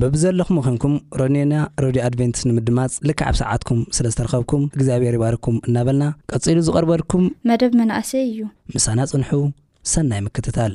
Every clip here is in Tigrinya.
በብዘለኹሞ ኬንኩም ረድዮና ረድዮ ኣድቨንትስ ንምድማጽ ልክዕ ኣብ ሰዓትኩም ስለ ዝተረኸብኩም እግዚኣብሔር ይባርኩም እናበልና ቀጺሉ ዝቐርበልኩም መደብ መናእሰይ እዩ። ምሳና ጽንሑ ሰናይ ምክትታል።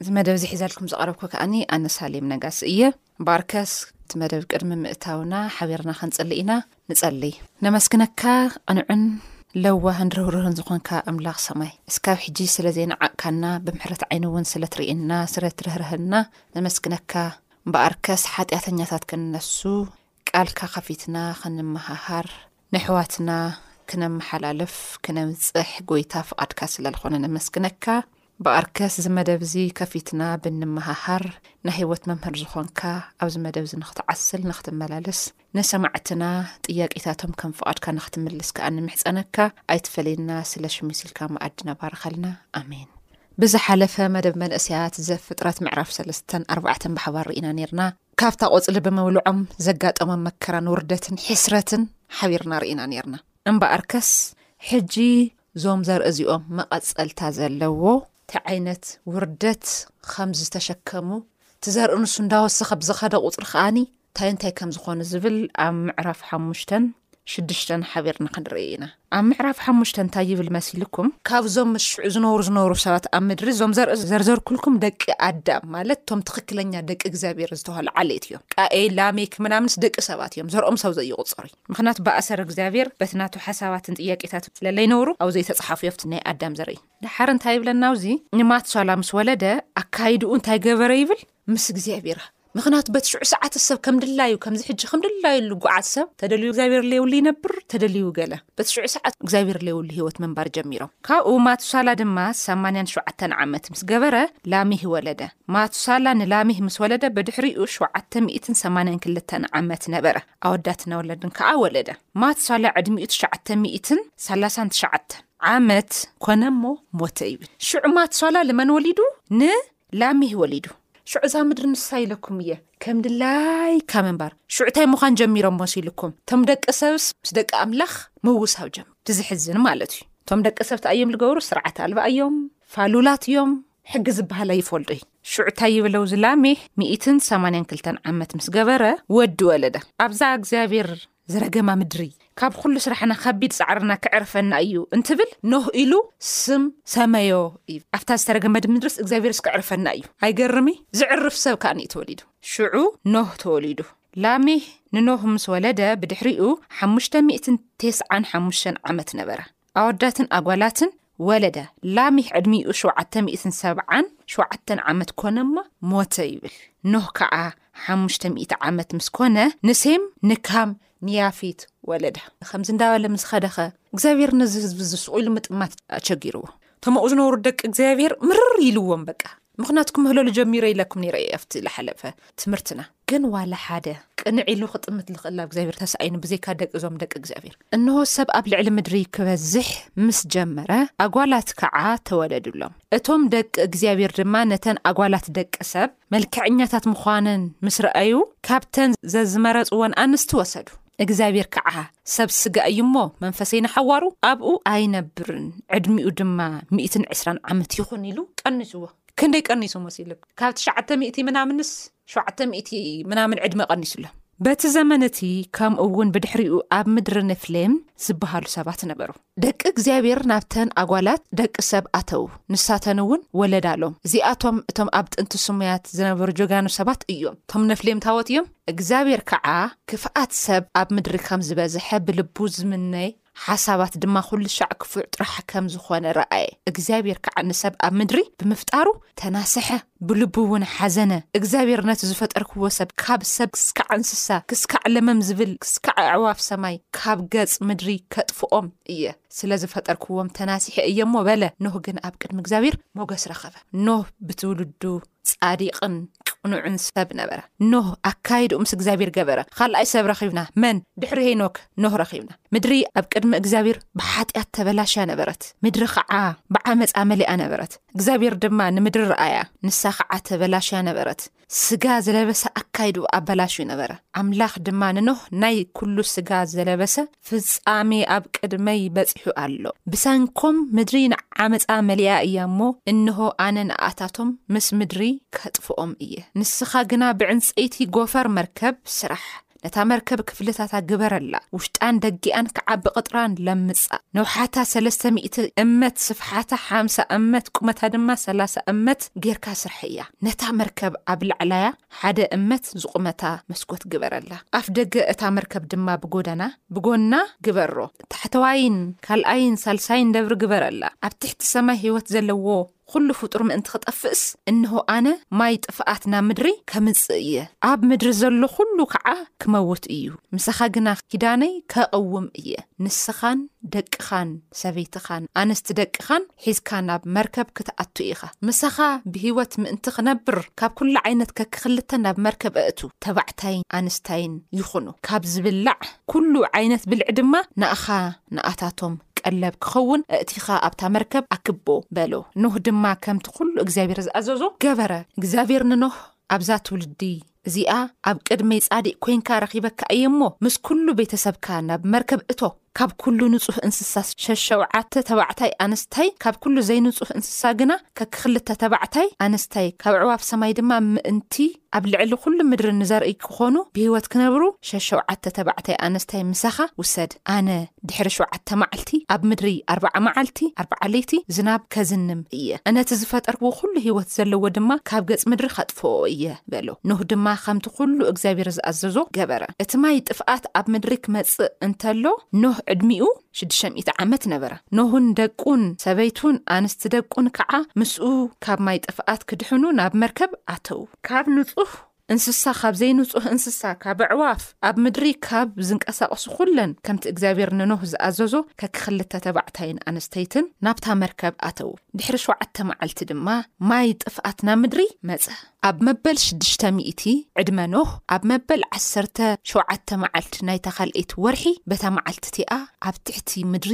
እዚ መደብ እዚ ሒዘልኩም ዝቐረብኩ ከኣኒ ኣነ ሳሌም ነጋሲ እየ ባርከስ እቲ መደብ ቅድሚ ምእታውና ሓቢርና ክንጽሊ ኢና ንጸልይ ነመስግነካ ቕንዑን ለዋህን ርህርህን ዝኾንካ ኣምላኽ ሰማይ እስካብ ሕጂ ስለ ዘይንዓቕካና ብምሕረት ዓይኒ እውን ስለ ትርእና ስለ ትርህርህና ነመስግነካ እምበኣርከስ ሓጢኣተኛታት ክንነሱ ቃልካ ከፊትና ክንመሃሃር ነሕዋትና ክነመሓላልፍ ክነብጽሕ ጎይታ ፍቃድካ ስለልኾነ ነመስግነካ ብኣርከስ እዚ መደብ እዚ ከፊትና ብንመሃሃር ናይ ህይወት መምህር ዝኾንካ ኣብዚ መደብ እዚ ንክትዓስል ንክትመላለስ ንሰማዕትና ጥያቄታቶም ከም ፍቃድካ ንክትምልስ ከኣ ንምሕጸነካ ኣይትፈለየና ስለ ሽሚሲልካ መኣዲ ነባርኸልና ኣሜን ብዝሓለፈ መደብ መንእሰያት ዘፍጥረት ምዕራፍ ሰለስተን ኣርባዕተን ብሓባር ርኢና ኔርና ካብታ ቆጽሊ ብምብልዖም ዘጋጠሞም መከራን ውርደትን ሕስረትን ሓቢርና ርኢና ኔርና። እምበኣርከስ ሕጂ ዞም ዘርኢ እዚኦም መቐጸልታ ዘለዎ ታይ ዓይነት ውርደት ከምዝተሸከሙ እቲ ዘርኢ ንሱ እንዳወሰኸ ብዝኸደ ቁጽሪ ከኣ ታይ እንታይ ከምዝኾኑ ዝብል ኣብ ምዕራፍ ሓሙሽተን ሽዱሽተን ሓቢርና ክንርኢ ኢና። ኣብ ምዕራፍ ሓሙሽተ እንታይ ይብል መሲልኩም? ካብዞም ምስ ሽዑ ዝነብሩ ዝነበሩ ሰባት ኣብ ምድሪ እዞም ዘርኢ ዘርዘርኩልኩም ደቂ ኣዳም ማለት እቶም ትኽክለኛ ደቂ እግዚኣብሔር ዝተባህሉ ዓሌት እዮም። ቃኤል፣ ላሜክ ምናምንስ ደቂ ሰባት እዮም፣ ዘርኦም ሰብ ዘይቑጸር እዩ። ምኽንያቱ ብኣሰር እግዚኣብሔር በቲ ናቱ ሓሳባትን ጥያቄታትን ስለ ለይነብሩ ኣብኡ ዘይተጻሓፉ እዮብቲ ናይ ኣዳም ዘርኢ። ደሓር እንታይ ይብለና ኣብዚ? ንማትሷላ ምስ ወለደ ኣካይድኡ እንታይ ገበረ ይብል? ምስ እግዚኣብሔር ምክንያቱ በቲ ሽዑ ሰዓት ሰብ ከም ድላዩ ከምዚ ሕጂ ከም ድላዩ ልጓዓት ሰብ ተደልዩ እግዚኣብሔር ለየብሉ ይነብር ተደልዩ ገለ በቲ ሽዑ ሰዓት እግዚኣብሔር ለየብሉ ህይወት ምንባር ጀሚሮም ካብኡ ማቱሳላ ድማ ሰማንያን ሸውዓተን ዓመት ምስ ገበረ ላሚህ ወለደ ማቱሳላ ንላሚህ ምስ ወለደ ብድሕሪኡ ሸውዓተ ሚእትን ሰማንያን ክልተን ዓመት ነበረ ኣወዳት ነወለድን ከዓ ወለደ ማቱሳላ ዕድሚኡ ትሸዓተ ሚእትን ሰላሳን ትሸዓተን ዓመት ኮነ እሞ ሞተ ይብል ሽዑ ማቱሳላ ልመን ወሊዱ ን ላሚህ ወሊዱ። ሽዑ እዛ ምድሪ ንሳ ኢለኩም እየ ከም ድላይ ካብ ምንባር ሽዑ ታይ ምዃን ጀሚሮሞ ሲልኩም ቶም ደቂ ሰብስ ምስ ደቂ ኣምላኽ ምውሳው ጀም ትዝሕዝን ማለት እዩ ቶም ደቂ ሰብ ተኣዮም ዝገብሩ ስርዓት ኣልባ እዮም ፋሉላት እዮም ሕጊ ዝበሃል ኣይፈልጡ እዩ ሽዑ ታይ ይብለው ዝላሜህ ሚእትን ሰማንያን ክልተን ዓመት ምስ ገበረ ወዲ ወለደ ኣብዛ እግዚኣብሔር ዝረገማ ምድሪ ካብ ኹሉ ስራሕና ከቢድ ጻዕርና ክዕርፈና እዩ እንትብል ኖህ ኢሉ ስም ሰመዮ እዩ ኣብታ ዝተረገመድ ምድርስ እግዚኣብሔርስ ክዕርፈና እዩ ኣይገርምይ ዝዕርፍ ሰብ ከኣ እዩ ተወሊዱ ሽዑ ኖህ ተወሊዱ ላሜህ ንኖህ ምስ ወለደ ብድሕሪኡ ሓሙሽተ ሚእትን ቴስዓን ሓሙሽተን ዓመት ነበረ ኣወዳትን ኣጓላትን ወለደ። ላሚሕ ዕድሚኡ ሸውዓተ ሚእትን ሰብዓን ሸውዓተን ዓመት ኮነ እሞ ሞተ ይብል። ኖህ ከኣ ሓሙሽተ ሚእቲ ዓመት ምስ ኮነ ንሴም፣ ንካም፣ ንያፊት ወለደ። ከምዚ እንዳበለ ምስ ኸደኸ እግዚኣብሔር ነዚ ህዝቢ እዚ ስቑኢሉ ምጥማት ኣቸጊርዎ። እቶም ኣብኡ ዝነበሩ ደቂ እግዚኣብሔር ምርር ኢልዎም በቃ። ምኽንያቱ ክምህለሉ ጀሚረ ኢለኩም ነይረ እየ ኣብቲ ዝሓለፈ ትምህርትና ግን ዋላ ሓደ ቅንዕ ኢሉ ክጥምት ዝኽእል ኣብ እግዚኣብሔር ተሳኢኑ ብዘይካ ደቂ እዞም ደቂ እግዚኣብሔር እንሆ ሰብ ኣብ ልዕሊ ምድሪ ክበዝሕ ምስ ጀመረ ኣጓላት ከዓ ተወለዱሎም እቶም ደቂ እግዚኣብሔር ድማ ነተን ኣጓላት ደቂ ሰብ መልክዐኛታት ምዃነን ምስ ረኣዩ ካብተን ዘዝመረፅወን ኣንስቲ ወሰዱ እግዚኣብሔር ከዓ ሰብ ሥጋ እዩ እሞ መንፈሰይ ንሓዋሩ ኣብኡ ኣይነብርን ዕድሚኡ ድማ ሚእትን ዕስራን ዓመት ይኹን ኢሉ ቀኒስዎ። ክንደይ ቀኒሱ መሲልክ ካብ ትሽዓተ ሚእቲ ምናምንስ ሸውዓተ ሚእቲ ምናምን ዕድመ ቀኒሱሎ። በቲ ዘመን እቲ ከምኡ እውን ብድሕሪኡ ኣብ ምድሪ ንፍሌም ዝበሃሉ ሰባት ነበሩ። ደቂ እግዚኣብሔር ናብተን ኣጓላት ደቂ ሰብ ኣተዉ፣ ንሳተን እውን ወለዳሎም። እዚኣቶም እቶም ኣብ ጥንቲ ስሙያት ዝነበሩ ጀጋኑ ሰባት እዮም፣ እቶም ነፍሊም ታቦት እዮም። እግዚኣብሔር ከዓ ክፍኣት ሰብ ኣብ ምድሪ ከም ዝበዝሐ ብልቡ ዝምነይ ሓሳባት ድማ ኩሉ ሻዕ ክፉዕ ጥራሕ ከም ዝኾነ ረኣየ፣ እግዚኣብሔር ከዓ ንሰብ ኣብ ምድሪ ብምፍጣሩ ተናስሐ። ብልቡ እውን ሓዘነ። እግዚኣብሔር ነቲ ዝፈጠርክዎ ሰብ ካብ ሰብ ክስካዕ እንስሳ ክስካዕ ለመም ዝብል ክስካዕ ኣዕዋፍ ሰማይ ካብ ገጽ ምድሪ ከጥፍኦም እየ ስለ ዝፈጠርክዎም ተናሲሐ እየ እሞ በለ። ኖህ ግን ኣብ ቅድሚ እግዚኣብሔር ሞገስ ረኸበ። ኖህ ብትውልዱ ጻዲቅን ቅኑዕን ሰብ ነበረ። ኖህ ኣካይድኡ ምስ እግዚኣብሔር ገበረ። ኻልኣይ ሰብ ረኺብና። መን? ድሕሪ ሄኖክ ኖህ ረኺብና። ምድሪ ኣብ ቅድሚ እግዚኣብሔር ብሓጢኣት ተበላሽያ ነበረት። ምድሪ ኸዓ ብዓመጻ መሊኣ ነበረት። እግዚኣብሔር ድማ ንምድሪ ረኣያ፣ ንሳ ኸዓ ተበላሽያ ነበረት፣ ሥጋ ዝለበሰ ኣካይድኡ ኣበላሽዩ ነበረ። ኣምላኽ ድማ ንኖህ ናይ ኵሉ ሥጋ ዘለበሰ ፍጻሜ ኣብ ቅድመይ በጺሑ ኣሎ፣ ብሰንኮም ምድሪ ንዓመጻ መሊኣ እያ እሞ፣ እንሆ ኣነ ንኣኣታቶም ምስ ምድሪ ከጥፍኦም እየ። ንስኻ ግና ብዕንጸይቲ ጐፈር መርከብ ሥራሕ፣ ነታ መርከብ ክፍልታታ ግበረላ፣ ውሽጣን ደጊኣን ከዓ ብቕጥራን ለምጻ። ንውሓታ ሰለስተ ሚእቲ እመት፣ ስፍሓታ ሓምሳ እመት፣ ቁመታ ድማ ሰላሳ እመት ጌርካ ስርሐያ። ነታ መርከብ ኣብ ላዕላያ ሓደ እመት ዝቑመታ መስኮት ግበረላ። ኣፍ ደገ እታ መርከብ ድማ ብጎደና ብጎና ግበሮ። ታሕተዋይን ካልኣይን ሳልሳይን ደብሪ ግበረላ። ኣብ ትሕቲ ሰማይ ህይወት ዘለዎ ዅሉ ፍጡር ምእንቲ ኺጠፍእስ፣ እንሆ፣ ኣነ ማይ ጥፍኣት ናብ ምድሪ ኸምጽእ እየ፣ ኣብ ምድሪ ዘሎ ዅሉ ኸዓ ኪመውት እዩ፣ ምሳኻ ግና ኪዳነይ ከቕውም እየ፣ ንስኻን ደቅኻን ሰበይትኻን ኣንስቲ ደቅኻን ሒዝካ ናብ መርከብ ክትኣቱ ኢኻ፣ ምሳኻ ብህይወት ምእንቲ ኽነብር፣ ካብ ኵሉ ዓይነት ከክኽልተ ናብ መርከብ ኣእቱ፣ ተባዕታይን ኣንስታይን ይኹኑ፣ ካብ ዚብላዕ ኵሉ ዓይነት ብልዒ ድማ ንኣኻ ንኣታቶም ቀለብ ኪኸውን፣ ኣእቲኻ ኣብታ መርከብ ኣክቦ፣ በሎ። ኖህ ድማ ከምቲ ዅሉ እግዚኣብሄር ዝኣዘዞ ገበረ። እግዚኣብሄር ንኖህ፣ ኣብዛ ትውልዲ እዚኣ ኣብ ቅድመይ ጻዲቕ ኰይንካ ረኺበካ እየ እሞ፣ ምስ ኵሉ ቤተ ሰብካ ናብ መርከብ እቶ። ካብ ኵሉ ንጹህ እንስሳ ሸሸውዓተ ተባዕታይ ኣንስታይ፣ ካብ ኵሉ ዘይንጹህ እንስሳ ግና ከክኽልተ ተባዕታይ ኣንስታይ፣ ካብ ኣዕዋፍ ሰማይ ድማ ምእንቲ፣ ኣብ ልዕሊ ዅሉ ምድሪ ንዘርእይ ኪዀኑ ብህይወት ኪነብሩ ሸሸውዓተ ተባዕታይ ኣንስታይ ምሳኻ ውሰድ። ኣነ ድሕሪ ሸውዓተ መዓልቲ ኣብ ምድሪ ኣርብዓ መዓልቲ ኣርብዓ ለይቲ ዝናብ ከዝንም እየ፣ ነቲ ዝፈጠርክዎ ዅሉ ህይወት ዘለዎ ድማ ካብ ገጽ ምድሪ ኸጥፍኦ እየ በሎ። ኖህ ድማ ኸምቲ ዅሉ እግዚኣብሄር ዝኣዘዞ ገበረ። እቲ ማይ ጥፍኣት ኣብ ምድሪ ኪመጽእ እንተሎ ኖህ ዕድሚኡ። ሽዱሽተ ሚእቲ ዓመት ነበረ። ኖህን ደቁን፣ ሰበይቱን ኣንስቲ ደቁን ከዓ ምስኡ ካብ ማይ ጥፍኣት ክድሕኑ ናብ መርከብ ኣተዉ። ካብ ንጹህ እንስሳ ካብ ዘይንጹህ እንስሳ ካብ ኣዕዋፍ ኣብ ምድሪ ካብ ዝንቀሳቐሱ ኩለን ከምቲ እግዚኣብሔር ንኖህ ዝኣዘዞ ከክክልተ ተባዕታይን ኣንስተይትን ናብታ መርከብ ኣተዉ። ድሕሪ ሸውዓተ መዓልቲ ድማ ማይ ጥፍኣት ናብ ምድሪ መጸ። ኣብ መበል ሽዱሽተ ሚእቲ ዕድመ ኖህ፣ ኣብ መበል ዓሰርተ ሸውዓተ መዓልቲ ናይታ ካልኣይቲ ወርሒ፣ በታ መዓልቲ እቲኣ ኣብ ትሕቲ ምድሪ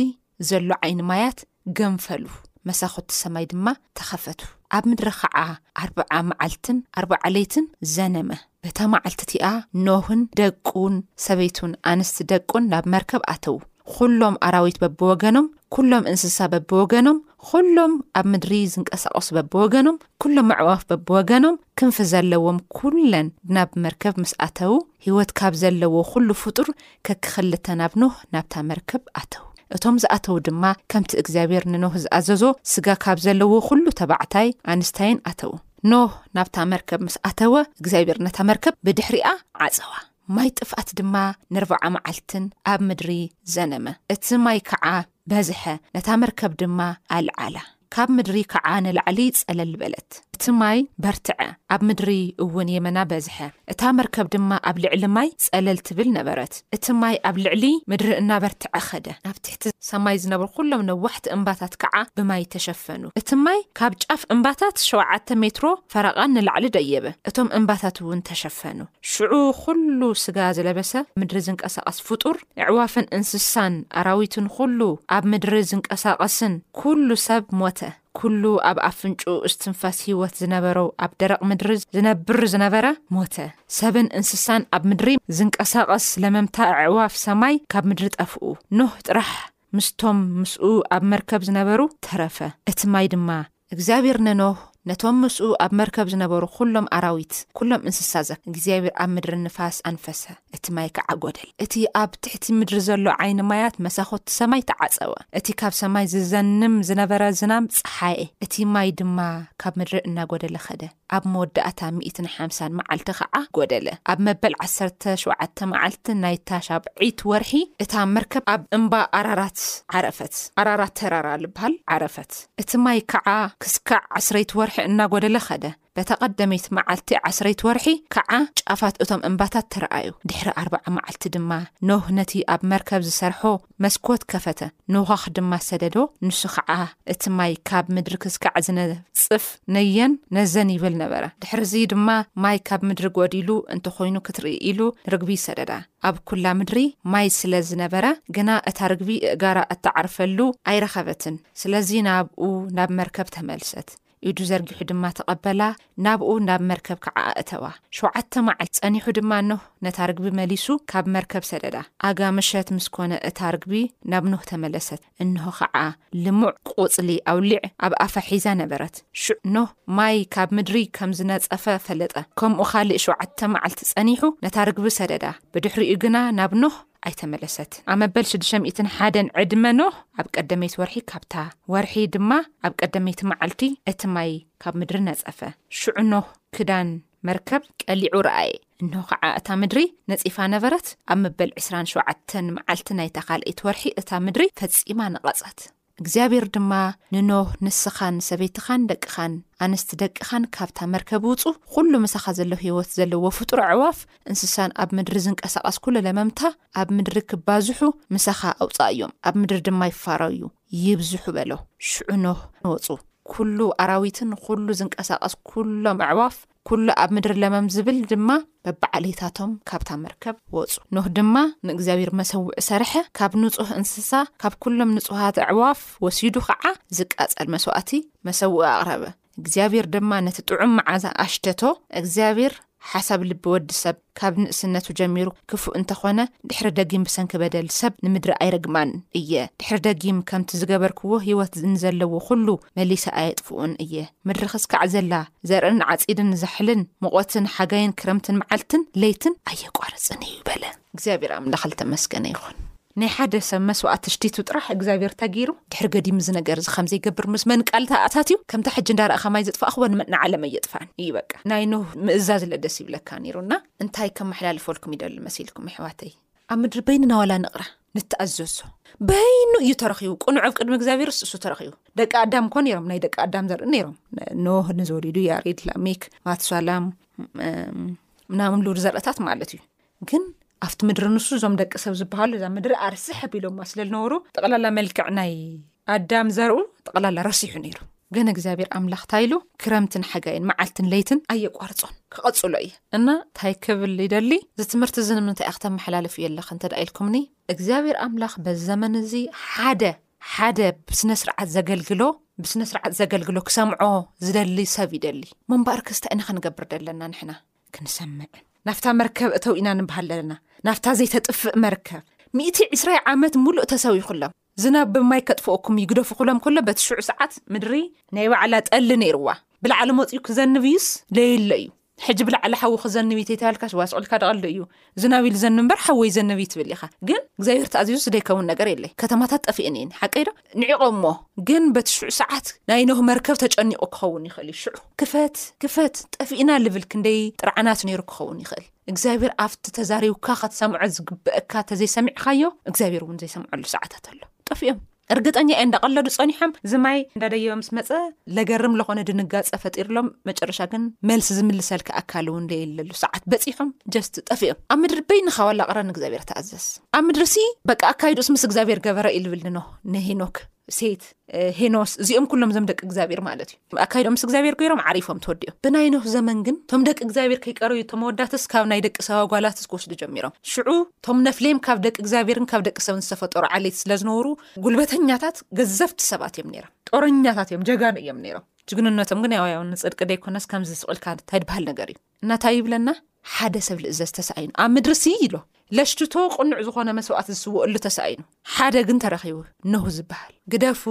ዘሎ ዓይኒ ማያት ገንፈሉ፣ መሳዅቲ ሰማይ ድማ ተኸፈቱ። ኣብ ምድሪ ኸዓ ኣርብዓ መዓልትን ኣርብዓ ለይትን ዘነመ። በታ መዓልቲ እቲኣ ኖህን ደቁን ሰበይቱን ኣንስቲ ደቁን ናብ መርከብ ኣተዉ፣ ዅሎም ኣራዊት በብወገኖም፣ ኵሎም እንስሳ በብወገኖም፣ ዅሎም ኣብ ምድሪ ዝንቀሳቐሱ በብወገኖም፣ ኵሎም ኣዕዋፍ በብወገኖም፣ ክንፊ ዘለዎም ኵለን ናብ መርከብ ምስ ኣተዉ፣ ህይወት ካብ ዘለዎ ዅሉ ፍጡር ከክኽልተ ናብ ኖህ ናብታ መርከብ ኣተዉ። እቶም ዝኣተዉ ድማ ከምቲ እግዚኣብሄር ንኖህ ዝኣዘዞ ስጋ ካብ ዘለዎ ዅሉ ተባዕታይ ኣንስታይን ኣተዉ። ኖህ ናብታ መርከብ ምስ ኣተወ እግዚኣብሄር ነታ መርከብ ብድሕሪኣ ዓጸዋ። ማይ ጥፍኣት ድማ ነርብዓ መዓልትን ኣብ ምድሪ ዘነመ፣ እቲ ማይ ከዓ በዝሐ፣ ነታ መርከብ ድማ ኣልዓላ፣ ካብ ምድሪ ከዓ ንላዕሊ ፀለል በለት፣ እቲ ማይ በርትዐ፣ ኣብ ምድሪ እውን የመና በዝሐ፣ እታ መርከብ ድማ ኣብ ልዕሊ ማይ ፀለል ትብል ነበረት፣ እቲ ማይ ኣብ ልዕሊ ምድሪ እናበርትዐ ኸደ፣ ኣብ ትሕቲ ሰማይ ዝነብሩ ዅሎም ነዋሕቲ እምባታት ከዓ ብማይ ተሸፈኑ፣ እቲ ማይ ካብ ጫፍ እምባታት ሸውዓተ ሜትሮ ፈረቓን ንላዕሊ ደየበ፣ እቶም እምባታት እውን ተሸፈኑ። ሽዑ ዅሉ ስጋ ዝለበሰ ምድሪ ዝንቀሳቐስ ፍጡር፣ ኣዕዋፍን እንስሳን ኣራዊትን ዅሉ ኣብ ምድሪ ዝንቀሳቐስን ኵሉ ሰብ ሞተ። ኵሉ ኣብ ኣፍንጭኡ እስትንፋስ ህይወት ዝነበሮ ኣብ ደረቕ ምድሪ ዝነብር ዝነበረ ሞተ። ሰብን እንስሳን ኣብ ምድሪ ዝንቀሳቐስ ለመምታ ኣዕዋፍ ሰማይ ካብ ምድሪ ጠፍኡ። ኖህ ጥራሕ ምስቶም ምስኡ ኣብ መርከብ ዝነበሩ ተረፈ። እቲ ማይ ድማ እግዚኣብሔር ንኖህ ነቶም ምስኡ ኣብ መርከብ ዝነበሩ ዅሎም ኣራዊት ኵሎም እንስሳ ዘክ እግዚኣብሔር ኣብ ምድሪ ንፋስ ኣንፈሰ እቲ ማይ ከዓ ጐደለ። እቲ ኣብ ትሕቲ ምድሪ ዘሎ ዓይኒ ማያት መሳዅቲ ሰማይ ተዓጸወ። እቲ ካብ ሰማይ ዝዘንም ዝነበረ ዝናም ጸሓየ እቲ ማይ ድማ ካብ ምድሪ እናጐደለ ኸደ። ኣብ መወዳእታ ሚእትን ሓምሳን መዓልቲ ኸዓ ጐደለ። ኣብ መበል ዓሰርተ ሸውዓተ መዓልቲ ናይታ ሻብዒት ወርሒ፣ እታ መርከብ ኣብ እምባ ኣራራት ዓረፈት፣ ኣራራት ተራራ ልብሃል ዓረፈት። እቲ ማይ ከዓ ክስካዕ ዓስረይቲ ወርሒ እናጐደለ ኸደ፣ በታ ቐደመይቲ መዓልቲ ዓስረይቲ ወርሒ ከዓ ጫፋት እቶም እምባታት ተረኣዩ። ድሕሪ ኣርብዓ መዓልቲ ድማ ኖህ ነቲ ኣብ መርከብ ዝሰርሖ መስኮት ከፈተ፣ ንውዃኽ ድማ ሰደዶ፣ ንሱ ኸዓ እቲ ማይ ካብ ምድሪ ክስካዕ ዝነጽፍ ነየን ነዘን ይብል ነበረ። ድሕርዚ ድማ ማይ ካብ ምድሪ ጐዲሉ እንተ ዀይኑ ክትርኢ ኢሉ ርግቢ ሰደዳ። ኣብ ኵላ ምድሪ ማይ ስለ ዝነበረ ግና እታ ርግቢ እእጋራ እተዓርፈሉ ኣይረኸበትን፣ ስለዚ ናብኡ ናብ መርከብ ተመልሰት። ኢዱ ዘርጊሑ ድማ ተቐበላ፣ ናብኡ ናብ መርከብ ከዓ ኣእተዋ። ሸውዓተ መዓልቲ ጸኒሑ ድማ ኖህ ነታ ርግቢ መሊሱ ካብ መርከብ ሰደዳ። ኣጋ ምሸት ምስ ኮነ እታ ርግቢ ናብ ኖህ ተመለሰት፣ እንሆ ኸዓ ልሙዕ ቖጽሊ ኣውሊዕ ኣብ ኣፋ ሒዛ ነበረት። ሽዑ ኖህ ማይ ካብ ምድሪ ከም ዝነጸፈ ፈለጠ። ከምኡ ኻልእ ሸውዓተ መዓልቲ ጸኒሑ ነታ ርግቢ ሰደዳ፣ ብድሕሪኡ ግና ናብ ኖህ። ኣይተመለሰት ኣብ መበል ሽዱሽተ ሚእትን ሓደን ዕድመ ኖህ ኣብ ቀደመይቲ ወርሒ ካብታ ወርሒ ድማ ኣብ ቀደመይቲ መዓልቲ እቲ ማይ ካብ ምድሪ ነጸፈ ሽዑ ኖህ ክዳን መርከብ ቀሊዑ ረኣየ እንሆ ከዓ እታ ምድሪ ነጺፋ ነበረት ኣብ መበል ዕስራን ሸውዓተን መዓልቲ ናይታ ካልኣይቲ ወርሒ እታ ምድሪ ፈጺማ ነቐጸት እግዚኣብሄር ድማ ንኖህ፣ ንስኻን ሰበይትኻን ደቅኻን ኣንስቲ ደቅኻን ካብታ መርከብ ውጹ፣ ዅሉ ምሳኻ ዘሎ ህይወት ዘለዎ ፍጡር ኣዕዋፍ፣ እንስሳን ኣብ ምድሪ ዝንቀሳቐስ ኵሉ ለመምታ ኣብ ምድሪ ኪባዝሑ ምሳኻ ኣውጽኣዮም፣ ኣብ ምድሪ ድማ ይፋረዩ፣ ይብዝሑ፣ በሎ። ሽዑ ኖህ ወጹ፣ ኵሉ ኣራዊትን ዅሉ ዝንቀሳቐስ ኵሎም ኣዕዋፍ፣ ኵሉ ኣብ ምድሪ ለመም ዚብል ድማ በብዓሌታቶም ካብታ መርከብ ወጹ። ኖህ ድማ ንእግዚኣብሄር መሰውዒ ሰርሐ፣ ካብ ንጹህ እንስሳ፣ ካብ ኵሎም ንጹሃት ኣዕዋፍ ወሲዱ ኸዓ ዚቃጸል መስዋእቲ መሰውኢ ኣቕረበ። እግዚኣብሄር ድማ ነቲ ጥዑም መዓዛ ኣሽተቶ። እግዚኣብሄር ሓሳብ ልቢ ወዲ ሰብ ካብ ንእስነቱ ጀሚሩ ክፉእ እንተ ኾነ ድሕሪ ደጊም ብሰንኪ በደል ሰብ ንምድሪ ኣይረግማን እየ ድሕሪ ደጊም ከምቲ ዝገበርክዎ ህይወት ንዘለዎ ኩሉ መሊሰ ኣየጥፍኡን እየ ምድሪ ክስካዕ ዘላ ዘርእን ዓጺድን ዛሕልን ሙቖትን ሓጋይን ክረምትን መዓልትን ለይትን ኣየቋርጽን እዩ በለ እግዚኣብሔር ኣምላኽ ልተመስገነ ይኹን። ናይ ሓደ ሰብ መስዋእቲ ሽቲቱ ጥራሕ እግዚኣብሔር ታይ ገይሩ ድሕሪ ገዲሙ እዚ ነገር እዚ ከምዘይ ገብር ምስ መን ቃል ተኣታትዩ ከምታ ሕጂ እንዳ ረኣኻ ማይ ዘጥፋእኽዎ ንዓለም ኣየጥፍኣን እዩ በቃ ናይ ኖህ ምእዛዝ እለ ደስ ይብለካ ነይሩ እና እንታይ ከመሓላልፈልኩም ይደሊ መሲልኩም የሕዋተይ ኣብ ምድሪ በይንና ዋላ ንቕራ ንተኣዘዞ በይኑ እዩ ተረኺቡ ቅኑዕ ኣብ ቅድሚ እግዚኣብሔርስ እሱ ተረኺቡ ደቂ ኣዳም እኮ ነይሮም ናይ ደቂ ኣዳም ዘርኢ ነይሮም ኖህ ንዝወሊዱ ያሬድ ላሜክ ማትሳላም ምናምን ሉድ ዘርእታት ማለት እዩ ግን ኣብቲ ምድሪ ንሱ እዞም ደቂ ሰብ ዝበሃሉ እዛ ምድሪ ኣርስሕ ኣቢሎማ ስለ ዝነበሩ ጠቕላላ መልክዕ ናይ ኣዳም ዘርኡ ጠቕላላ ረሲሑ ነይሩ ግን እግዚኣብሔር ኣምላኽ እንታይ ኢሉ ክረምትን ሓጋይን መዓልትን ለይትን ኣየቋርፆን ክቐፅሎ እየ እና እንታይ ክብል ይደሊ እዚ ትምህርቲ እዚ ንምንታይ እያ ክተመሓላልፍ እየ ኣለኽ እንተ ደ ኢልኩምኒ እግዚኣብሔር ኣምላኽ በዚ ዘመን እዚ ሓደ ሓደ ብስነ ስርዓት ዘገልግሎ ብስነ ስርዓት ዘገልግሎ ክሰምዖ ዝደሊ ሰብ ይደሊ መምባር ክስታይ ኢና ክንገብር ዘለና ንሕና ክንሰምዕ ናብታ መርከብ እተው ኢና ንብሃል ዘለና ናብታ ዘይተጥፍእ መርከብ ሚእቲ ዕስራይ ዓመት ምሉእ ተሰዊኹሎም ዝናብ ብማይ ከጥፍኦኩም ይግደፉኩሎም ከሎ በቲ ሽዑ ሰዓት ምድሪ ናይ ባዕላ ጠሊ ነይርዋ ብላዕሊ መፅኡ ክዘንብ እዩስ ለይሎ እዩ ሕጂ ብላዕሊ ሓዊ ክዘንብ እዩ ተይተባልካሽ ዋስዑልካ ደቐሉ እዩ ዝናብ ኢሉ ዘንብ እምበር ሓወይ ዘንብ እዩ ትብል ኢኻ ግን እግዚኣብሔር ተኣዚዙ ስደይከውን ነገር የለይ ከተማታት ጠፍኤን እየን ሓቀይ ዶ ንዒቖሞ ግን በቲ ሽዑ ሰዓት ናይ ኖህ መርከብ ተጨኒቑ ክኸውን ይኽእል እዩ ሽዑ ክፈት ክፈት ጠፊእና ልብል ክንደይ ጥርዓናት ነይሩ ክኸውን ይኽእል እግዚኣብሔር ኣብቲ ተዛሪብካ ከትሰምዖ ዝግበአካ ተዘይሰሚዕኻዮ እግዚኣብሔር እውን ዘይሰምዐሉ ሰዓታት ኣሎ ጠፊኦም እርግጠኛ እየ እንዳቐለዱ ጸኒሖም እዚ ማይ እንዳደየበ ምስ መጸ ለገርም ለኾነ ድንጋጸ ፈጢርሎም መጨረሻ ግን መልሲ ዝምልሰልካ ኣካል እውን ለየለሉ ሰዓት በጺሖም ጀስት ጠፊኦም ኣብ ምድሪ በይንኻ ዋላ ቅረ ንእግዚኣብሔር ተኣዘዝ ኣብ ምድሪ ሲ በቃ ኣካይዱስ ምስ እግዚኣብሔር ገበረ ኢልብል ንኖ ንሄኖክ ሴት ሄኖስ እዚኦም ኩሎም ዘም ደቂ እግዚኣብሔር ማለት እዩ ኣካይድኦም ምስ እግዚኣብሔር ገይሮም ዓሪፎም ተወዲኦም ብናይ ኖህ ዘመን ግን እቶም ደቂ እግዚኣብሔር ከይቀረዩ እቶም ኣወዳትስ ካብ ናይ ደቂ ሰባ ጓላትስ ክወስዱ ጀሚሮም ሽዑ እቶም ነፍሌም ካብ ደቂ እግዚኣብሔርን ካብ ደቂ ሰብን ዝተፈጠሩ ዓሌት ስለ ዝነበሩ ጉልበተኛታት ገዘፍቲ ሰባት እዮም ነይሮም ጦረኛታት እዮም ጀጋኑ እዮም ነይሮም ጅግንነቶም ግን ያው ያው ንፅድቂ ደይኮነስ ከምዚ ስቕልካ ተድበሃል ነገር እዩ እናታይ ይብለና ሓደ ሰብ ልእዘዝ ተሳኢኑ ኣብ ምድሪ ሲ ኢሎ ለሽትቶ ቅኑዕ ዝኾነ መስዋእት ዝስውእሉ ተሳኢኑ ሓደ ግን ተረኺቡ ነሁ ዝበሃል ግደፉ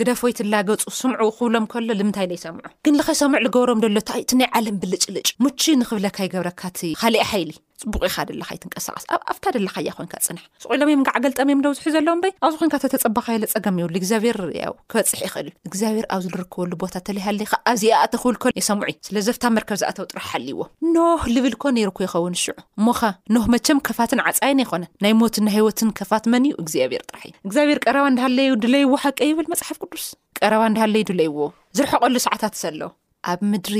ግደፍ ወይ ትላገፁ ስምዑ ክብሎም ከሎ ልምንታይ ለይሰምዑ ግን ልኸይሰምዑ ልገብሮም ደሎ ታይ እቲ ናይ ዓለም ብልጭልጭ ሙቺ ንክብለካ ይገብረካቲ ካሊእ ሓይሊ ፅቡቅ ኢካ ደለካ ይትንቀሳቀስ ኣብ ኣፍካ ደለካ እያ ኮንካ ፅንሕ ስቅ ኢሎም እዮም ጋዕ ገልጠም እዮም ደብዝሑ ዘለዉ እምበይ ኣብዚ ኮንካ ተተጸበኻዮ ለጸገም የብሉ እግዚኣብሔር ያው ክበጽሕ ይኽእል እግዚኣብሔር ኣብ ዝልርከበሉ ቦታ ተለይሃሊኻ ኣብዚኣ ኣተ ክብል ኮን የሰምዑይ ስለ ዘፍታ መርከብ ዝኣተው ጥራሕ ሓልይዎ ኖህ ልብል ኮ ነይሩ ኮ ይኸውን ሽዑ እሞኻ ኖህ መቸም ከፋትን ዓጻይን ኣይኮነን ናይ ሞትን ናይ ህይወትን ከፋት መን እዩ እግዚኣብሔር ጥራሕ እዩ እግዚኣብሔር ቀረባ እንዳሃለዩ ድለይዎ ሓቀ ይብል መጽሓፍ ቅዱስ ቀረባ እንዳሃለዩ ድለይዎ ዝርሐቀሉ ሰዓታት ዘሎ ኣብ ምድሪ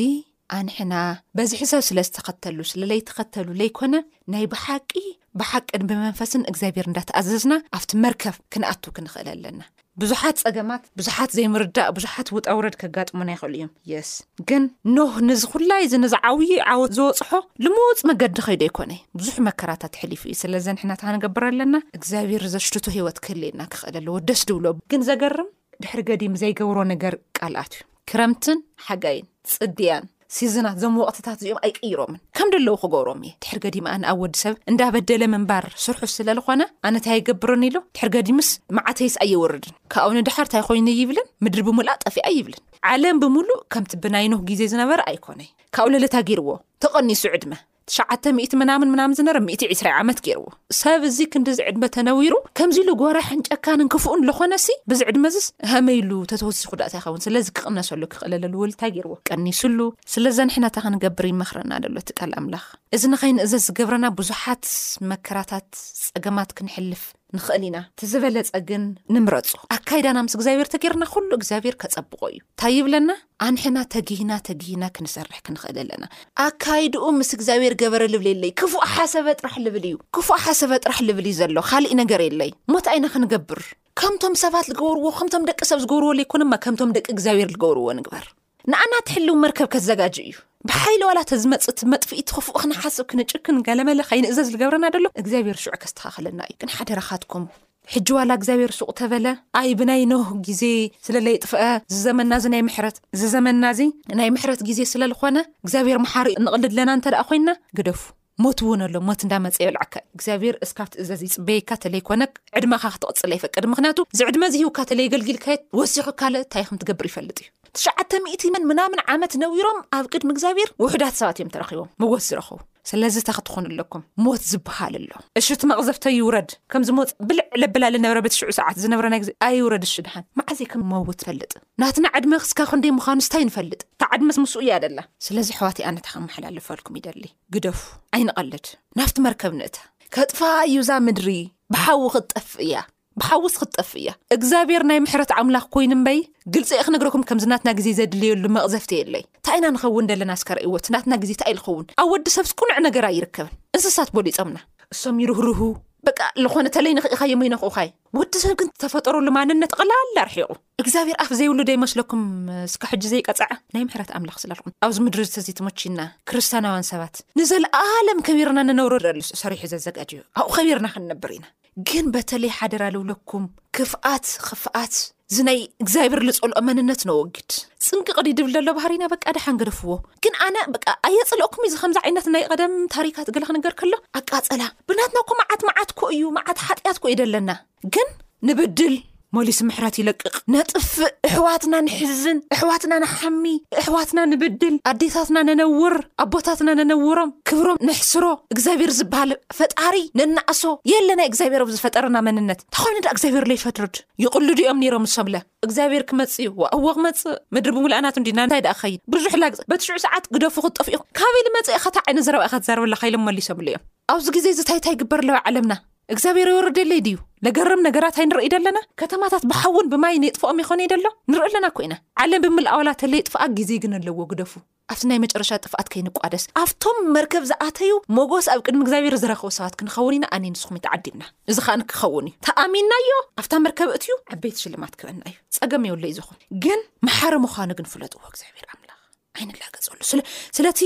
ኣንሕና በዝሒ ሰብ ስለ ዝተኸተሉ ስለለይተኸተሉ ለይኮነ ናይ ብሓቂ ብሓቅን ብመንፈስን እግዚኣብሔር እንዳተኣዘዝና ኣብቲ መርከብ ክንኣቱ ክንኽእል ኣለና ብዙሓት ፀገማት ብዙሓት ዘይምርዳእ ብዙሓት ውጣውረድ ከጋጥሙና ይኽእሉ እዮም የስ ግን ኖህ ንዝ ኹላይ እዚ ንዚ ዓብዪ ዓወት ዝበፅሖ ልሙፅ መገዲ ከይዶ ኣይኮነ ብዙሕ መከራታት ሕሊፉ እዩ ስለዘንሕናታ ንገብር ኣለና እግዚኣብሔር ዘሽትቶ ሂወት ክህልየና ክኽእል ኣለዎ ደስ ድብሎ ግን ዘገርም ድሕሪ ገዲም ዘይገብሮ ነገር ቃልኣት እዩ ክረምትን ሓጋይን ፅድያን ሲዝናት ዞም ወቅትታት እዚኦም ኣይቅይሮምን ከም ደለዉ ክገብሮም እየ ድሕር ገዲም ኣነ ኣብ ወዲ ሰብ እንዳበደለ ምንባር ስርሑ ስለዝኾነ ኣነታ የገብርን ኢሉ ድሕር ገዲምስ መዓተይስ ኣይወርድን ካብኡ ንድሓር እንታይ ኮይኑ ይብልን ምድሪ ብምልኣ ጠፊኣ ይብልን ዓለም ብምሉእ ከምቲ ብናይ ኖህ ግዜ ዝነበረ ኣይኮነይ ካብኡ ለለታ ጊርዎ ተቐኒሱ ዕድመ ትሽዓተ ሚእቲ ምናምን ምናምን ዝነረ ሚእቲ ዒስራይ ዓመት ገይርዎ ሰብ እዚ ክንዲዚ ዕድመ ተነዊሩ ከምዚ ኢሉ ጎራሕን ጨካንን ክፍኡን ለኾነሲ ብዚ ዕድመዝስ ሃመይ ኢሉ ተተወሲኹ ዳእታ ይኸውን ስለዚ ክቕነሰሉ ክኽእለለሉ ወል እንታይ ገይርዎ ቀኒሱሉ ስለዚ ንሕና እታ ክንገብር ይመኽረና ደሎ እቲ ቃል ኣምላኽ እዚ ንኸይንእዘዝ ዝገብረና ብዙሓት መከራታት ጸገማት ክንሕልፍ ንኽእል ኢና እቲ ዝበለጸ ግን ንምረጹ ኣካይዳና ምስ እግዚኣብሔር ተጌርና ኩሉ እግዚኣብሔር ከጸብቆ እዩ እንታይ ይብለና ኣንሕና ተጊህና ተጊህና ክንሰርሕ ክንኽእል ኣለና ኣካይድኡ ምስ እግዚኣብሔር ገበረ ልብል የለይ ክፉእ ሓሰበ ጥራሕ ልብል እዩ ክፉእ ሓሰበ ጥራሕ ልብል እዩ ዘሎ ካልእ ነገር የለይ ሞታ ኣይና ክንገብር ከምቶም ሰባት ዝገበርዎ ከምቶም ደቂ ሰብ ዝገብርዎ ዘይኮነማ ከምቶም ደቂ እግዚኣብሔር ዝገብርዎ ንግበር ንኣና ትሕልው መርከብ ከዘጋጅ እዩ ብሓይሊ ዋላ ተዝመፅት መጥፍኢ ትኽፍኡ ክንሓስብ ክንጭክን ገለመለ ከይንእዘዝ ዝገብረና ደሎ እግዚኣብሔር ሽዑ ከስተኻኸለና እዩ ግን ሓደራኻትኩም ሕጂ ዋላ እግዚኣብሔር ሱቕ ተበለ ኣይ ብናይ ኖህ ግዜ ስለለይ ጥፍአ ዝዘመና እዚ ናይ ምሕረት ዝዘመና እዚ ናይ ምሕረት ግዜ ስለዝኾነ እግዚኣብሔር መሓሪ ንቕልድለና እንተ ደኣ ኮይንና ግደፉ ሞት እውን ኣሎ ሞት እንዳመፀ የብልዓካ እዩ እግዚኣብሔር እስካብ ትእዘዝ ይፅበየካ ተለይኮነ ዕድመካ ክትቕፅል ኣይፈቅድ ምክንያቱ ዝዕድመ ዝሂውካ ተለይገልጊልካየ ወሲኹ ካለ እንታይ ከም ትገብር ይፈልጥ እዩ ትሽዓተ ሚእቲ መን ምናምን ዓመት ነዊሮም ኣብ ቅድሚ እግዚኣብሔር ውሕዳት ሰባት እዮም ተረኪቦም መወት ዝረኸቡ ስለዚ እታ ክትኾኑ ኣለኩም ሞት ዝበሃል ኣሎ እሽ እቲ መቕዘፍተ ይውረድ ከምዚ ሞት ብልዕ ለብላ ልነብረ በቲ ሽዑ ሰዓት ዝነብረ ናይ ግዜ ኣይውረድ እሽ ድሓን መዓዘይ ከም መውት ፈልጥ ናትና ዕድመ ክስካ ክንደይ ምዃኑስ ታይ ንፈልጥ እታ ዕድመስ ምስኡ እያ ደላ ስለዚ ኣሕዋተይ ኣነ እታ ከመሓላልፋልኩም ይደሊ ግደፉ ኣይንቐልድ ናብቲ መርከብ ንእተ ከጥፋኣ እዩ እዛ ምድሪ ብሓዊ ክትጠፍእ እያ ብሓውስ ክትጠፍእ እያ እግዚኣብሔር ናይ ምሕረት ኣምላኽ ኮይኑ እምበይ ግልፂ እየ ክነግረኩም ከምዚ ናትና ግዜ ዘድልየሉ መቕዘፍቲ የለይ እንታይ ኢና ንኸውን ደለና ስከረ እወት ናትና ግዜ እንታይ ዝኸውን ኣብ ወዲ ሰብስ ቁኑዕ ነገር ኣይርከብን እንስሳት ቦሊፆምና እሶም ይርህርሁ በቃ ዝኾነ ተለይ ንኽኢኻዮም ይነኽኡኻይ ወዲ ሰብ ግን ዝተፈጠረሉ ማንነት ቕላል ኣርሒቑ እግዚኣብሔር ኣፍ ዘይብሉ ደይመስለኩም እስካ ሕጂ ዘይቀፀዐ ናይ ምሕረት ኣምላኽ ስላልኩም ኣብዚ ምድሪ ዝተዘይተመችና ክርስትያናውያን ሰባት ንዘለኣለም ከቢርና ንነብሮ ደልስ ሰሪሑ ዘዘጋጅዩ ኣብኡ ከቢርና ክንነብር ኢና ግን በተለይ ሓደራ ልብለኩም ክፍኣት ኽፍኣት እዚ ናይ እግዚኣብሔር ልጸልኦ መንነት ነወግድ ጽንቂ ቅዲ ድብል ዘሎ ባህሪና በቃ ደሓን ገደፍዎ ግን ኣነ በቃ ኣየጸልኦኩም እዚ ከምዚ ዓይነት ናይ ቀደም ታሪካት ገለ ክንገር ከሎ ኣቃጸላ ብናትና ኮ መዓት መዓት ኮ እዩ መዓት ሓጢኣት ኮ እዩ ደለና ግን ንብድል መሊሱ ምሕረት ይለቅቕ ነጥፍእ እሕዋትና ንሕዝን እሕዋትና ንሓሚ እሕዋትና ንብድል ኣዴታትና ነነውር ኣቦታትና ነነውሮም ክብሮም ነሕስሮ እግዚኣብሔር ዝበሃል ፈጣሪ ነናእሶ የለ ናይ እግዚኣብሔር ኣብ ዝፈጠረና መንነት ተኾይኑ ዳ እግዚኣብሔር ለይፈድርድ ይቅልዱ እዮም ኔሮም ንሶምለ እግዚኣብሔር ክመጽእ እዩ ዋእዎ ክመጽእ ምድሪ ብምሉኣ ናቱ እንዲና እንታይ ደኣ ክኸይድ ብርዙሕ ላግጽ በቲ ሽዑ ሰዓት ግደፉ ክትጠፍኡ ኢኹም ካበይ ልመጽእ እኻ እንታይ ዓይነት ዘረባ ኢኻ ትዛረበላ ከኢሎም መሊሶምሉ እዮም ኣብዚ ግዜ እዚ ታይታይ ይግበር ኣለዋ ዓለምና እግዚኣብሔር የወርደለይ ድዩ ነገርም ነገራት ኣይንርእይ ደለና ከተማታት ብሓውን ብማይን የጥፍኦም ይኾነ ደሎ ንርኢ ኣለና እኮ ኢና ዓለም ብምልኣወላ ተለይ ጥፍኣ ግዜ ግን ኣለዎ ግደፉ ኣብቲ ናይ መጨረሻ ጥፍኣት ከይንቋደስ፣ ኣብቶም መርከብ ዝኣተዩ ሞጎስ ኣብ ቅድሚ እግዚኣብሄር ዝረኽቡ ሰባት ክንኸውን ኢና፣ ኣነይ ንስኹምን ተዓዲምና። እዚ ከኣ ክኸውን እዩ። ተኣሚንናዮ ኣብታ መርከብ እእትዩ ዓበይቲ ሽልማት ክህበና እዩ። ጸገም የብለይ ዝኹን ግን መሓሪ ምዃኑ ግን ፍለጥዎ እግዚኣብሄር ኣምላኽ ኣይንላገጸሉ ስለ ስለቲ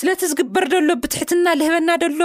ስለቲ ዝግበር ደሎ ብትሕትና ልህበና ደሎ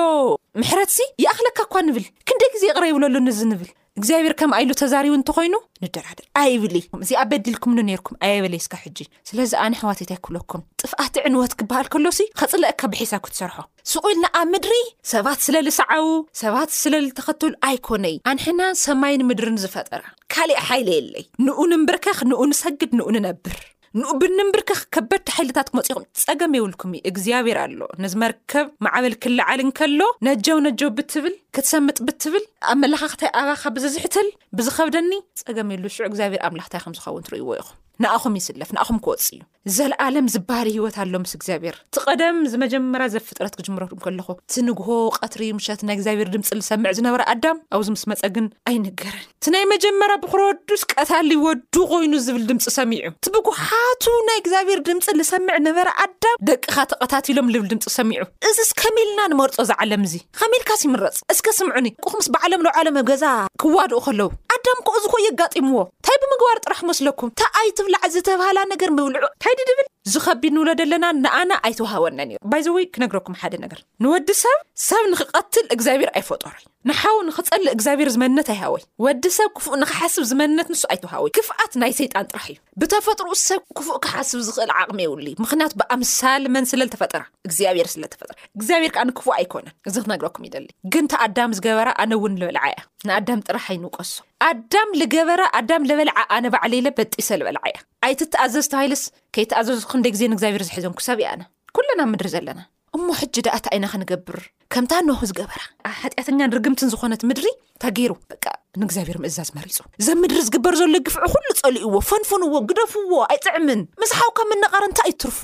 ምሕረትሲ ይኣኽለካ እኳ ንብል ክንደይ ግዜ ይቕረ ይብለሉ ንዚ ንብል እግዚኣብሔር ከም ኣይሉ ተዛሪቡ እንተኾይኑ ንደራደር ኣይብል እዩ እዚ ኣብ በዲልኩምሉ ነርኩም ኣየበለይ ስካ ሕጂ ስለዚ ኣነ ሕዋትት ኣይክብለኩም ጥፍኣት ዕንወት ክበሃል ከሎሲ ከፅለእካ ብሒሳብ ክትሰርሖ ስቁኢልና ኣብ ምድሪ ሰባት ስለ ልሰዓቡ ሰባት ስለ ልተኸተሉ ኣይኮነይ ኣንሕናን ሰማይን ምድርን ዝፈጠራ ካሊእ ሓይለ የለይ ንኡ ንምብርከኽ ንኡ ንሰግድ ንኡ ንነብር ንኡ ብንምብርከኽ ከበድቲ ሓይልታት ክመፁ ይኹም ፀገም የብልኩም እዩ እግዚኣብሔር ኣሎ ነዚ መርከብ ማዕበል ክለዓል እንከሎ ነጀው ነጀው ብትብል ክትሰምጥ ብትብል ኣመለኻኽታይ ኣባኻ ብዝዝሕትል ብዝኸብደኒ ፀገም የሉ ሽዑ እግዚኣብሔር ኣምላኽ እንታይ ከም ዝኸውን ትርእይዎ ኢኹም ንኣኹም ይስለፍ ንኣኹም ክወፅ እዩ ዘለኣለም ዝበሃል ሂወት ኣሎ ምስ እግዚኣብሔር እቲ ቀደም ዝመጀመርያ ዘፍጥረት ክጅምረ ከለኹ እቲ ንግሆ ቀትሪ ምሸት ናይ እግዚኣብሔር ድምፂ ዝሰምዕ ዝነበረ ኣዳም ኣብዚ ምስ መፀ ግን ኣይንገረን እቲ ናይ መጀመርያ ብክሮዱስ ቀታሊ ወዱ ኮይኑ ዝብል ድምፂ ሰሚዑ እቲ ብጉሓቱ ናይ እግዚኣብሔር ድምፂ ልሰምዕ ነበረ ኣዳም ደቅካ ተቀታቲሎም ልብል ድምፂ ሰሚዑ እዝስ ከሚልና ንመርፆ ዛዓለም እዚ ከሚልካስ ይምረፅ እስከ ስምዑኒ ቁኩምስ ባዕሎም ልዓሎም ኣብ ገዛ ክዋድኡ ከለው ኣዳም ኮ እዝኮ የጋጢምዎ ታይ ብምግባር ጥራሕ መስለኩም እታ ኣይትብላዕ ዝተብሃላ ነገር ምብልዑ ታይ ድድብል ዝከቢድ ንብሎ ደለና ንኣና ኣይተዋሃወናን እዩ ባይዘወይ ክነግረኩም ሓደ ነገር ንወዲ ሰብ ሰብ ንክቀትል እግዚኣብሔር ኣይፈጦሮይ ንሓው ንኽጸልእ እግዚኣብሔር ዝመነት ኣይሃወይ ወዲ ሰብ ክፉእ ንኽሓስብ ዝመነት ንሱ ኣይተውሃወይ ክፍኣት ናይ ሰይጣን ጥራሕ እዩ ብተፈጥሮኡ ሰብ ክፉእ ክሓስብ ዝኽእል ዓቕሚ የብሉ እዩ ምክንያቱ ብኣምሳል መን ስለ ዝተፈጠራ እግዚኣብሔር ስለ ተፈጠራ እግዚኣብሔር ከዓ ንክፉእ ኣይኮነን እዚ ክነግረኩም ይደሊ ግን እቲ ኣዳም ዝገበራ ኣነ እውን ልበልዓ እያ ንኣዳም ጥራሕ ኣይንውቀሶ ኣዳም ልገበራ ኣዳም ለበልዓ ኣነ ባዕለ ኢለ በጢሰ ልበልዓ እያ ኣይትተኣዘዝ ተባሂለስ ከይተኣዘዙ ክንደ ግዜ ንእግዚኣብሔር ዝሕዘንኩ ሰብ እያ ኣነ ኩለን ኣብ ምድሪ ዘለና እሞ ሕጂ ደኣ እታይ ኢና ክንገብር ከምታ ኖህ ዝገበራ ሓጢኣተኛን ርግምትን ዝኾነት ምድሪ እታ ገይሩ በቃ ንእግዚኣብሔር ምእዛዝ መሪፁ ዘብ ምድሪ ዝግበር ዘሎ ግፍዒ ኩሉ ፀልእዎ ፈንፍንዎ ግደፍዎ ኣይጥዕምን ምስ ሓውካ ምንቓር እንታይ እዩ ትርፉ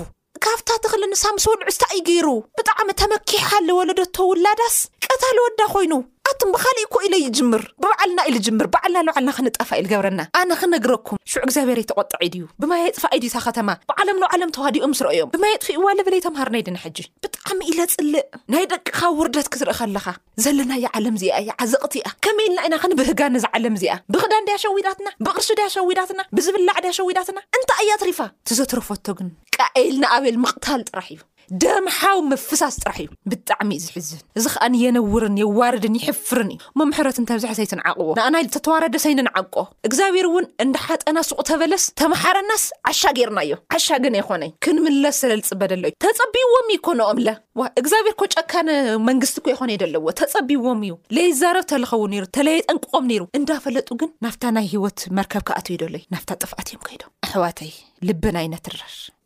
ካብታ ተኽሊ ንሳ ምስ ወልዑ እንታይ እዩ ገይሩ ብጣዕሚ ተመኪሓ ለወለደቶ ውላዳስ ቀታሊ ወዳ ኮይኑ ኣቱም ብኻሊእ እኮ ኢለ ይጅምር ብባዕልና ኢዩ ልጅምር ባዕልና ንባዕልና ክንጣፋእ ኢዩ ልገብረና ኣነ ክነግረኩም ሽዑ እግዚኣብሔር ኣይተቆጠዐ ድዩ ብማይ ኣይጥፋኣይ ድዩ እታ ከተማ ብዓለም ን ዓለም ተዋዲኦም ስረኡዮም ብማይ የጥፊእዋ ልብል ኣይተምሃርናይ ድና ሕጂ ብጣዕሚ ኢለ ጽልእ ናይ ደቅኻ ውርደት ክትርኢ ከለኻ ዘለናያ ዓለም እዚኣ እያ ዓዘቕቲ እያ ከመይ ኢልና ኢና ክንብህጋ ነዛ ዓለም እዚኣ ብኽዳን ድያ ሸዊዳትና ብቕርሺ ድያ ሸዊዳትና ብዝብላዕ ድያ ሸዊዳትና እንታይ እያ ትሪፋ ትዘትረፈቶ ግን ቃኤል ንኣቤል ምቕታል ጥራሕ እዩ ደም ሓው ምፍሳስ ጥራሕ እዩ ብጣዕሚ እዩ ዝሕዝን እዚ ከኣ የነውርን የዋርድን ይሕፍርን እዩ እሞ ምሕረት እንተብዝሐ ሰይትንዓቕዎ ንኣና ዝተተዋረደ ሰይንንዓቆ እግዚኣብሔር እውን እንዳ ሓጠና ሱቕ ተበለስ ተመሓረናስ ዓሻ ጌርናዮ ዓሻ ግን ኣይኮነይ ክንምለስ ስለ ዝፅበ ደሎ እዩ ተፀቢዎም እዩ እኮ ንኦምለ ዋ እግዚኣብሔር እኮ ጨካነ መንግስቲ እኮ ይኾነ የደለዎ ተፀቢዎም እዩ ለይዛረብ ተልኸው ነይሩ ተለየጠንቅቖም ነይሩ እንዳፈለጡ ግን ናፍታ ናይ ህይወት መርከብ ከኣትው ይደሎይ ናፍታ ጥፍኣት እዮም ከይዶም ኣሕዋተይ ልብና ይነትርር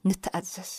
ንተኣዘዝ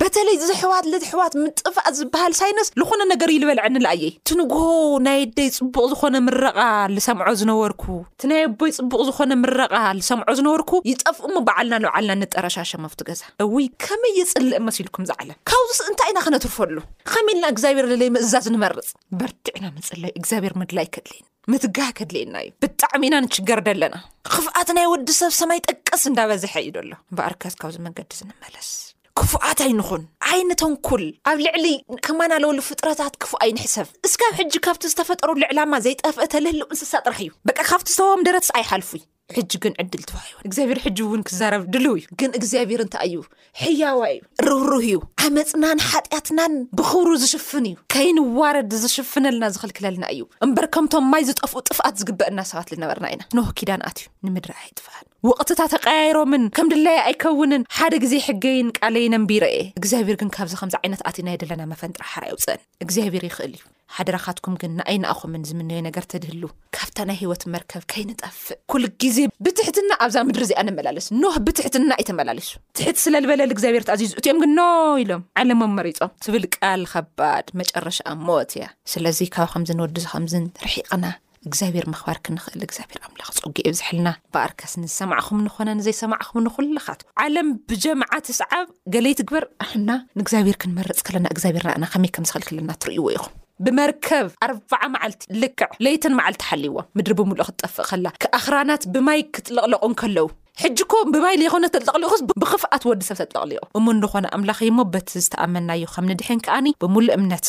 በተለይ ዝሕዋት ልትሕዋት ምጥፋእ ዝበሃል ሳይነስ ልኾነ ነገር እዩ ልበልዐኒ ልኣየይ ትንግሆ ናይ ኣደይ ፅቡቕ ዝኾነ ምረቓ ልሰምዖ ዝነበርኩ ትናይ ኣቦይ ፅቡቕ ዝኾነ ምረቓ ልሰምዖ ዝነበርኩ ይጠፍኡ እሞ በዓልና ልባዕልና ንጠረሻሸም ኣብቲ ገዛ እውይ ከመይ የፅልእ መሲልኩም ዝዓለም ካብዙስ እንታይ ኢና ክነትርፈሉ ኸመይ ኢልና እግዚኣብሔር ለለይ ምእዛዝ ንመርፅ በርቲዕና ምፅላይ እግዚኣብሔር ምድላይ ከድልየና ምትጋህ ከድልየና እዩ ብጣዕሚ ኢና ንችገር ደለና ኽፍኣት ናይ ወዲ ሰብ ሰማይ ጠቀስ እንዳበዝሐ እዩ ደሎ እምበኣርከስ ካብዚ መንገዲ ዝንመለስ ክፉኣት ኣይንኹን ኣይንተንኩል ኣብ ልዕሊ ከማና ለውሉ ፍጥረታት ክፉእ ኣይንሕሰብ እስካብ ሕጂ ካብቲ ዝተፈጠሩ ልዕላማ ዘይጠፍአ ተልህልው እንስሳ ጥራሕ እዩ በቃ ካብቲ ዝተወም ደረትስ ኣይሓልፉይ ሕጂ ግን ዕድል ተዋሂቡ እግዚኣብሔር ሕጂ እውን ክዛረብ ድልው እዩ ግን እግዚኣብሔር እንታይ እዩ ሕያዋ እዩ ርህሩህ እዩ ዓመፅናን ሓጢኣትናን ብኽብሩ ዝሽፍን እዩ ከይንዋረድ ዝሽፍነልና ዝኽልክለልና እዩ እምበር ከምቶም ማይ ዝጠፍኡ ጥፍኣት ዝግበአና ሰባት ዝነበርና ኢና ኖህ ኪዳን ኣትዩ ንምድሪ ኣይጥፍኣን ወቕትታ ተቀያይሮምን ከም ድለየ ኣይከውንን ሓደ ግዜ ሕገይን ቃለይን ኣንቢረ እየ እግዚኣብሔር ግን ካብዚ ከምዚ ዓይነት ኣትናየደለና መፈንጥራ ሓራ የውፅእን እግዚኣብሔር ይኽእል እዩ ሓደራኻትኩም ግን ንኣይ ንኣኹምን ዝምነዮ ነገር ተድህሉ ካብታ ናይ ህይወት መርከብ ከይንጠፍእ ኩል ግዜ ብትሕትና ኣብዛ ምድሪ እዚኣ ንመላለስ ኖህ ብትሕትና እዩ ተመላሊሱ ትሕት ስለ ዝበለ እግዚኣብሔር ተኣዚዙ እቲኦም ግን ኖ ኢሎም ዓለሞም መሪፆም ትብል ቃል ኸባድ መጨረሻኣ ሞት እያ ስለዚ ካብ ከምዝን ወዲ ከምዝን ርሒቕና እግዚኣብሔር ምኽባር ክንኽእል እግዚኣብሔር ኣምላኽ ጸጉኡ የብዝሐልና ባኣርከስ ንዝሰማዕኹም ንኾነ ንዘይሰማዕኹም ንኹልኻት ዓለም ብጀምዓ ትስዓብ ገለ ይትግበር ኣሕና ንእግዚኣብሔር ክንመርጽ ከለና እግዚኣብሔር ናኣና ከመይ ከም ዝኸልክለና ትርእይዎ ኢኹም ብመርከብ ኣርብዓ መዓልቲ ልክዕ ለይትን መዓልቲ ሓልይዎም ምድሪ ብምሉኣ ክትጠፍእ ከላ ኣኽራናት ብማይ ክትልቕለቑ እንከለዉ ሕጂ እኮ ብማይ ዘይኮነ ተጥለቕሊቑስ ብኽፍኣት ወዲ ሰብ ተጥለቕሊቑ እሙን ዝኾነ ኣምላኽ እዩ እሞ በቲ ዝተኣመናዮ ከም ንድሕን ከኣኒ ብምሉእ እምነት